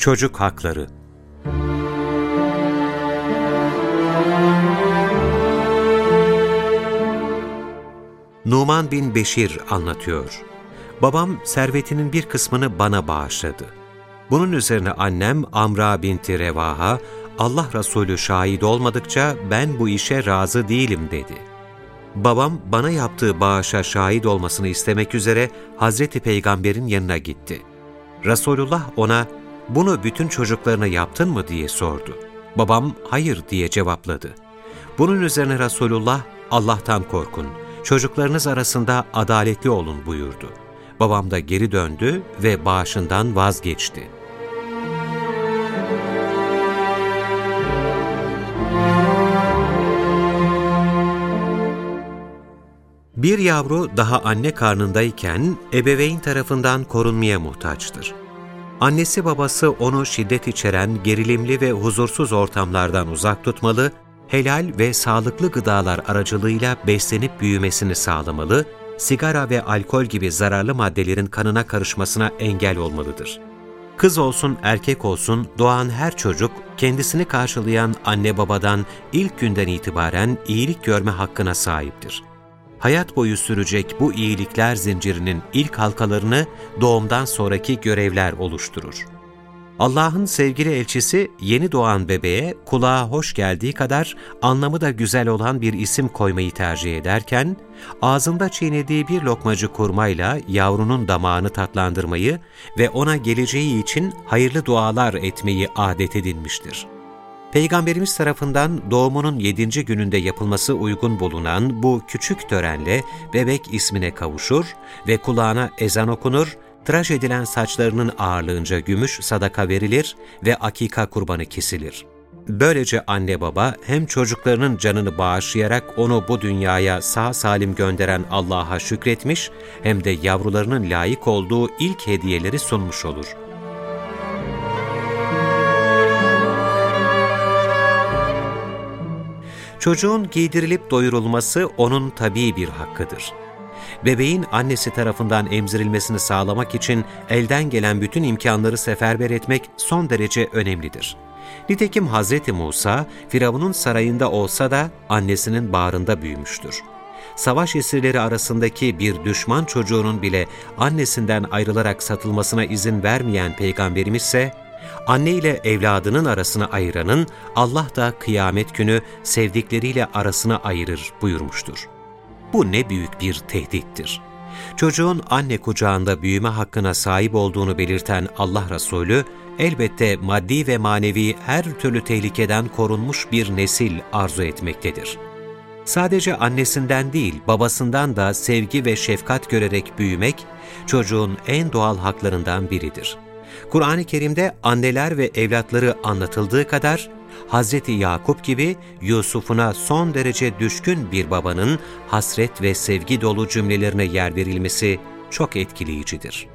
Çocuk Hakları Numan bin Beşir anlatıyor. Babam servetinin bir kısmını bana bağışladı. Bunun üzerine annem Amra binti Revaha, Allah Resulü şahit olmadıkça ben bu işe razı değilim dedi. Babam bana yaptığı bağışa şahit olmasını istemek üzere Hazreti Peygamber'in yanına gitti. Resulullah ona, bunu bütün çocuklarına yaptın mı diye sordu. Babam hayır diye cevapladı. Bunun üzerine Resulullah, Allah'tan korkun, çocuklarınız arasında adaletli olun buyurdu. Babam da geri döndü ve bağışından vazgeçti. Bir yavru daha anne karnındayken ebeveyn tarafından korunmaya muhtaçtır. Annesi babası onu şiddet içeren gerilimli ve huzursuz ortamlardan uzak tutmalı, helal ve sağlıklı gıdalar aracılığıyla beslenip büyümesini sağlamalı, sigara ve alkol gibi zararlı maddelerin kanına karışmasına engel olmalıdır. Kız olsun erkek olsun doğan her çocuk kendisini karşılayan anne babadan ilk günden itibaren iyilik görme hakkına sahiptir hayat boyu sürecek bu iyilikler zincirinin ilk halkalarını doğumdan sonraki görevler oluşturur. Allah'ın sevgili elçisi yeni doğan bebeğe kulağa hoş geldiği kadar anlamı da güzel olan bir isim koymayı tercih ederken, ağzında çiğnediği bir lokmacı kurmayla yavrunun damağını tatlandırmayı ve ona geleceği için hayırlı dualar etmeyi adet edinmiştir. Peygamberimiz tarafından doğumunun yedinci gününde yapılması uygun bulunan bu küçük törenle bebek ismine kavuşur ve kulağına ezan okunur, tıraş edilen saçlarının ağırlığınca gümüş sadaka verilir ve akika kurbanı kesilir. Böylece anne baba hem çocuklarının canını bağışlayarak onu bu dünyaya sağ salim gönderen Allah'a şükretmiş hem de yavrularının layık olduğu ilk hediyeleri sunmuş olur. Çocuğun giydirilip doyurulması onun tabii bir hakkıdır. Bebeğin annesi tarafından emzirilmesini sağlamak için elden gelen bütün imkanları seferber etmek son derece önemlidir. Nitekim Hz. Musa, Firavun'un sarayında olsa da annesinin bağrında büyümüştür. Savaş esirleri arasındaki bir düşman çocuğunun bile annesinden ayrılarak satılmasına izin vermeyen Peygamberimiz ise, anne ile evladının arasını ayıranın Allah da kıyamet günü sevdikleriyle arasını ayırır buyurmuştur. Bu ne büyük bir tehdittir. Çocuğun anne kucağında büyüme hakkına sahip olduğunu belirten Allah Resulü, elbette maddi ve manevi her türlü tehlikeden korunmuş bir nesil arzu etmektedir. Sadece annesinden değil, babasından da sevgi ve şefkat görerek büyümek, çocuğun en doğal haklarından biridir.'' Kur'an-ı Kerim'de anneler ve evlatları anlatıldığı kadar, Hz. Yakup gibi Yusuf'una son derece düşkün bir babanın hasret ve sevgi dolu cümlelerine yer verilmesi çok etkileyicidir.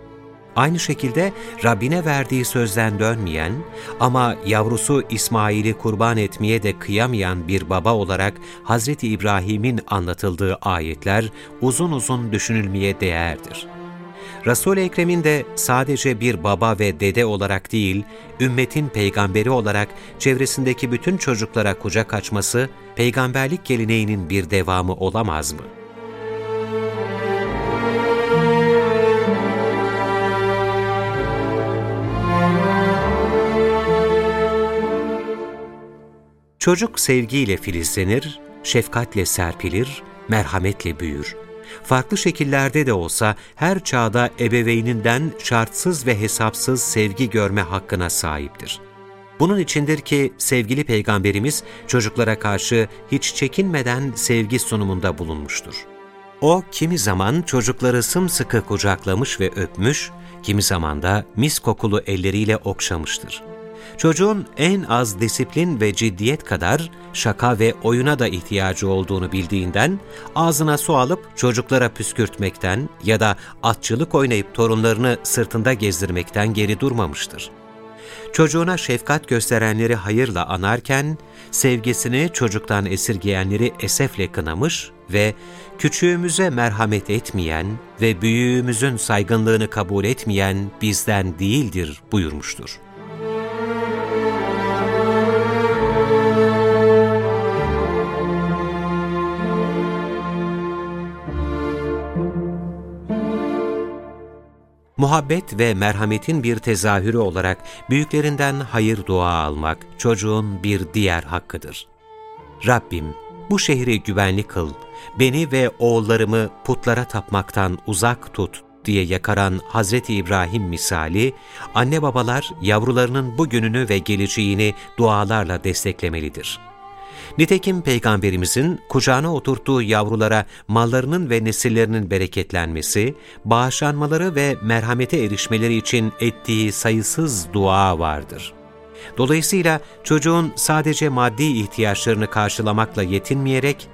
Aynı şekilde Rabbine verdiği sözden dönmeyen ama yavrusu İsmail'i kurban etmeye de kıyamayan bir baba olarak Hz. İbrahim'in anlatıldığı ayetler uzun uzun düşünülmeye değerdir. Resul-i Ekrem'in de sadece bir baba ve dede olarak değil, ümmetin peygamberi olarak çevresindeki bütün çocuklara kucak açması, peygamberlik geleneğinin bir devamı olamaz mı? Çocuk sevgiyle filizlenir, şefkatle serpilir, merhametle büyür farklı şekillerde de olsa her çağda ebeveyninden şartsız ve hesapsız sevgi görme hakkına sahiptir. Bunun içindir ki sevgili Peygamberimiz çocuklara karşı hiç çekinmeden sevgi sunumunda bulunmuştur. O kimi zaman çocukları sımsıkı kucaklamış ve öpmüş, kimi zaman da mis kokulu elleriyle okşamıştır. Çocuğun en az disiplin ve ciddiyet kadar şaka ve oyuna da ihtiyacı olduğunu bildiğinden ağzına su alıp çocuklara püskürtmekten ya da atçılık oynayıp torunlarını sırtında gezdirmekten geri durmamıştır. Çocuğuna şefkat gösterenleri hayırla anarken, sevgisini çocuktan esirgeyenleri esefle kınamış ve küçüğümüze merhamet etmeyen ve büyüğümüzün saygınlığını kabul etmeyen bizden değildir buyurmuştur. Muhabbet ve merhametin bir tezahürü olarak büyüklerinden hayır dua almak çocuğun bir diğer hakkıdır. Rabbim bu şehri güvenli kıl, beni ve oğullarımı putlara tapmaktan uzak tut diye yakaran Hazreti İbrahim misali, anne babalar yavrularının bugününü ve geleceğini dualarla desteklemelidir. Nitekim Peygamberimizin kucağına oturttuğu yavrulara mallarının ve nesillerinin bereketlenmesi, bağışlanmaları ve merhamete erişmeleri için ettiği sayısız dua vardır. Dolayısıyla çocuğun sadece maddi ihtiyaçlarını karşılamakla yetinmeyerek,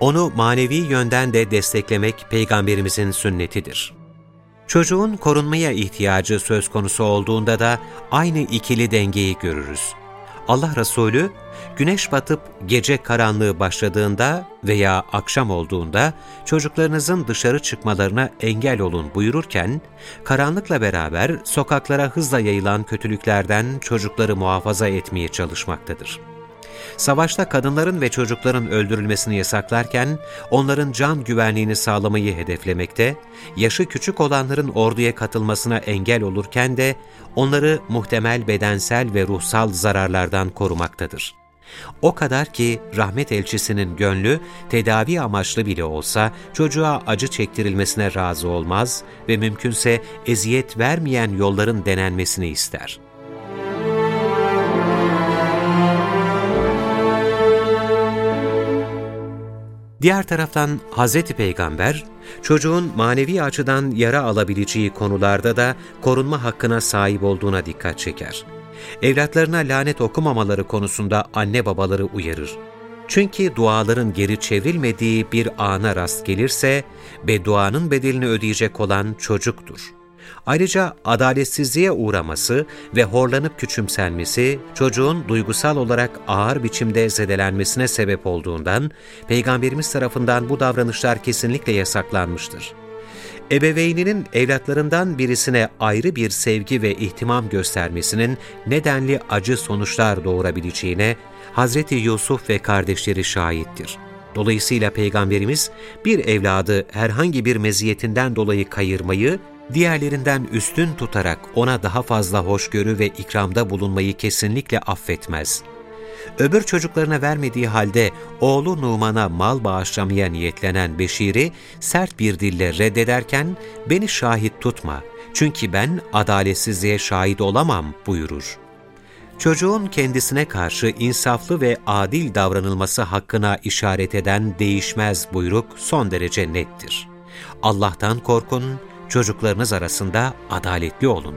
onu manevi yönden de desteklemek Peygamberimizin sünnetidir. Çocuğun korunmaya ihtiyacı söz konusu olduğunda da aynı ikili dengeyi görürüz. Allah Resulü, güneş batıp gece karanlığı başladığında veya akşam olduğunda çocuklarınızın dışarı çıkmalarına engel olun buyururken, karanlıkla beraber sokaklara hızla yayılan kötülüklerden çocukları muhafaza etmeye çalışmaktadır savaşta kadınların ve çocukların öldürülmesini yasaklarken onların can güvenliğini sağlamayı hedeflemekte, yaşı küçük olanların orduya katılmasına engel olurken de onları muhtemel bedensel ve ruhsal zararlardan korumaktadır. O kadar ki rahmet elçisinin gönlü tedavi amaçlı bile olsa çocuğa acı çektirilmesine razı olmaz ve mümkünse eziyet vermeyen yolların denenmesini ister.'' Diğer taraftan Hz. Peygamber, çocuğun manevi açıdan yara alabileceği konularda da korunma hakkına sahip olduğuna dikkat çeker. Evlatlarına lanet okumamaları konusunda anne babaları uyarır. Çünkü duaların geri çevrilmediği bir ana rast gelirse, bedduanın bedelini ödeyecek olan çocuktur. Ayrıca adaletsizliğe uğraması ve horlanıp küçümsenmesi çocuğun duygusal olarak ağır biçimde zedelenmesine sebep olduğundan Peygamberimiz tarafından bu davranışlar kesinlikle yasaklanmıştır. Ebeveyninin evlatlarından birisine ayrı bir sevgi ve ihtimam göstermesinin nedenli acı sonuçlar doğurabileceğine Hazreti Yusuf ve kardeşleri şahittir. Dolayısıyla Peygamberimiz bir evladı herhangi bir meziyetinden dolayı kayırmayı diğerlerinden üstün tutarak ona daha fazla hoşgörü ve ikramda bulunmayı kesinlikle affetmez. Öbür çocuklarına vermediği halde oğlu Numan'a mal bağışlamaya niyetlenen Beşir'i sert bir dille reddederken beni şahit tutma çünkü ben adaletsizliğe şahit olamam buyurur. Çocuğun kendisine karşı insaflı ve adil davranılması hakkına işaret eden değişmez buyruk son derece nettir. Allah'tan korkun, çocuklarınız arasında adaletli olun.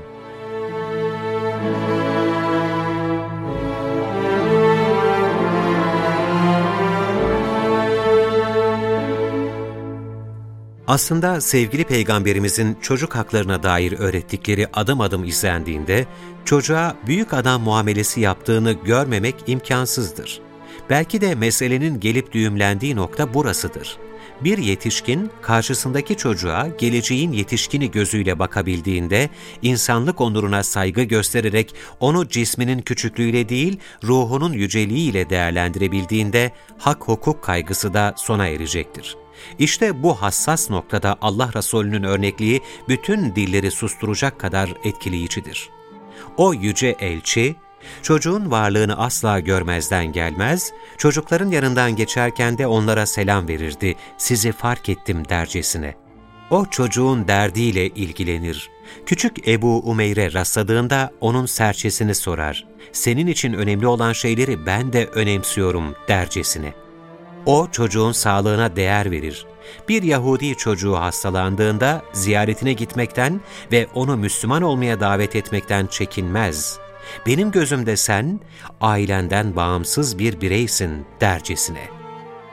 Aslında sevgili Peygamberimizin çocuk haklarına dair öğrettikleri adım adım izlendiğinde, çocuğa büyük adam muamelesi yaptığını görmemek imkansızdır. Belki de meselenin gelip düğümlendiği nokta burasıdır bir yetişkin karşısındaki çocuğa geleceğin yetişkini gözüyle bakabildiğinde, insanlık onuruna saygı göstererek onu cisminin küçüklüğüyle değil, ruhunun yüceliğiyle değerlendirebildiğinde hak hukuk kaygısı da sona erecektir. İşte bu hassas noktada Allah Resulü'nün örnekliği bütün dilleri susturacak kadar etkileyicidir. O yüce elçi, Çocuğun varlığını asla görmezden gelmez, çocukların yanından geçerken de onlara selam verirdi, sizi fark ettim dercesine. O çocuğun derdiyle ilgilenir. Küçük Ebu Umeyre rastladığında onun serçesini sorar. Senin için önemli olan şeyleri ben de önemsiyorum dercesine. O çocuğun sağlığına değer verir. Bir Yahudi çocuğu hastalandığında ziyaretine gitmekten ve onu Müslüman olmaya davet etmekten çekinmez.'' Benim gözümde sen ailenden bağımsız bir bireysin dercesine.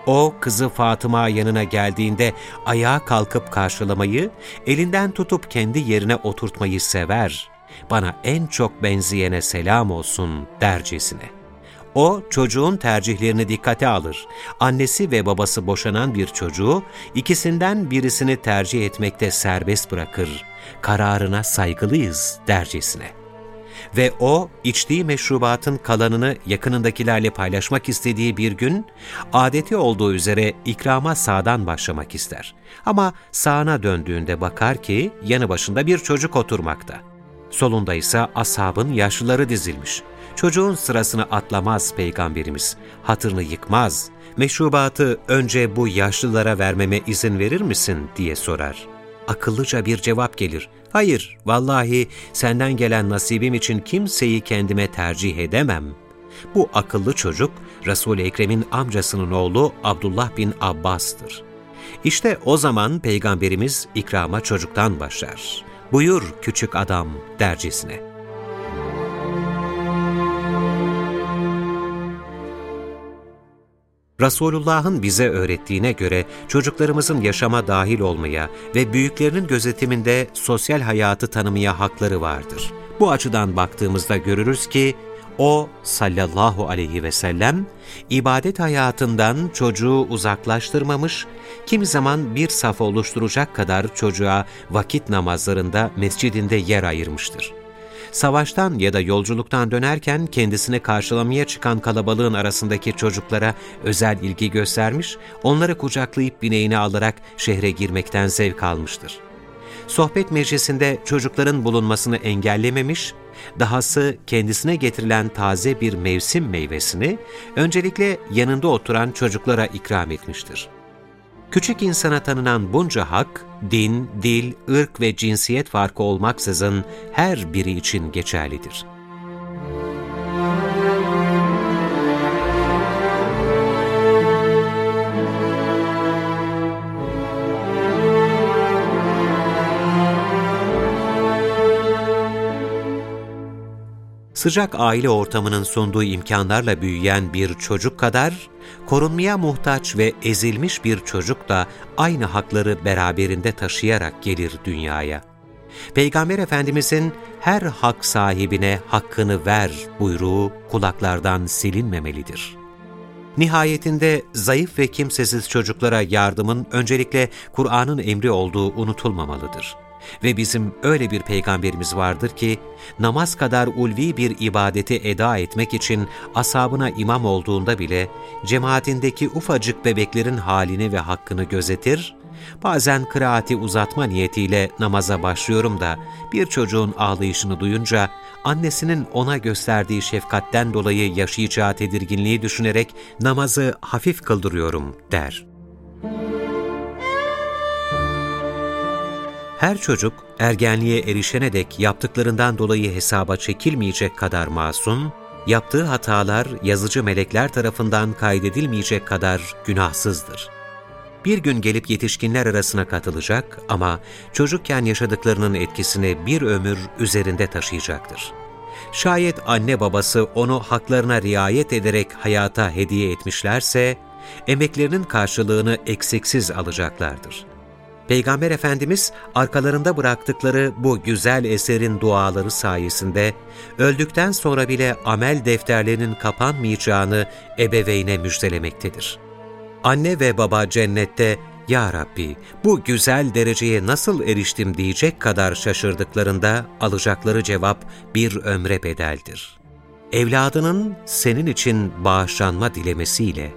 O kızı Fatıma yanına geldiğinde ayağa kalkıp karşılamayı, elinden tutup kendi yerine oturtmayı sever. Bana en çok benzeyene selam olsun dercesine. O çocuğun tercihlerini dikkate alır. Annesi ve babası boşanan bir çocuğu ikisinden birisini tercih etmekte serbest bırakır. Kararına saygılıyız dercesine. Ve o içtiği meşrubatın kalanını yakınındakilerle paylaşmak istediği bir gün, adeti olduğu üzere ikrama sağdan başlamak ister. Ama sağına döndüğünde bakar ki yanı başında bir çocuk oturmakta. Solunda ise ashabın yaşlıları dizilmiş. Çocuğun sırasını atlamaz Peygamberimiz, hatırını yıkmaz, meşrubatı önce bu yaşlılara vermeme izin verir misin diye sorar. Akıllıca bir cevap gelir. Hayır, vallahi senden gelen nasibim için kimseyi kendime tercih edemem. Bu akıllı çocuk, Resul-i Ekrem'in amcasının oğlu Abdullah bin Abbas'tır. İşte o zaman Peygamberimiz ikrama çocuktan başlar. Buyur küçük adam dercesine. Resulullah'ın bize öğrettiğine göre çocuklarımızın yaşama dahil olmaya ve büyüklerinin gözetiminde sosyal hayatı tanımaya hakları vardır. Bu açıdan baktığımızda görürüz ki, o sallallahu aleyhi ve sellem ibadet hayatından çocuğu uzaklaştırmamış, kimi zaman bir saf oluşturacak kadar çocuğa vakit namazlarında mescidinde yer ayırmıştır savaştan ya da yolculuktan dönerken kendisini karşılamaya çıkan kalabalığın arasındaki çocuklara özel ilgi göstermiş, onları kucaklayıp bineğine alarak şehre girmekten zevk almıştır. Sohbet meclisinde çocukların bulunmasını engellememiş, dahası kendisine getirilen taze bir mevsim meyvesini öncelikle yanında oturan çocuklara ikram etmiştir. Küçük insana tanınan bunca hak, din, dil, ırk ve cinsiyet farkı olmaksızın her biri için geçerlidir. Sıcak aile ortamının sunduğu imkanlarla büyüyen bir çocuk kadar, korunmaya muhtaç ve ezilmiş bir çocuk da aynı hakları beraberinde taşıyarak gelir dünyaya. Peygamber Efendimizin her hak sahibine hakkını ver buyruğu kulaklardan silinmemelidir. Nihayetinde zayıf ve kimsesiz çocuklara yardımın öncelikle Kur'an'ın emri olduğu unutulmamalıdır. Ve bizim öyle bir peygamberimiz vardır ki, namaz kadar ulvi bir ibadeti eda etmek için asabına imam olduğunda bile, cemaatindeki ufacık bebeklerin halini ve hakkını gözetir, bazen kıraati uzatma niyetiyle namaza başlıyorum da, bir çocuğun ağlayışını duyunca, annesinin ona gösterdiği şefkatten dolayı yaşayacağı tedirginliği düşünerek namazı hafif kıldırıyorum der. Her çocuk ergenliğe erişene dek yaptıklarından dolayı hesaba çekilmeyecek kadar masum, yaptığı hatalar yazıcı melekler tarafından kaydedilmeyecek kadar günahsızdır. Bir gün gelip yetişkinler arasına katılacak ama çocukken yaşadıklarının etkisini bir ömür üzerinde taşıyacaktır. Şayet anne babası onu haklarına riayet ederek hayata hediye etmişlerse, emeklerinin karşılığını eksiksiz alacaklardır. Peygamber Efendimiz arkalarında bıraktıkları bu güzel eserin duaları sayesinde öldükten sonra bile amel defterlerinin kapanmayacağını ebeveyne müjdelemektedir. Anne ve baba cennette ''Ya Rabbi bu güzel dereceye nasıl eriştim?'' diyecek kadar şaşırdıklarında alacakları cevap bir ömre bedeldir. Evladının senin için bağışlanma dilemesiyle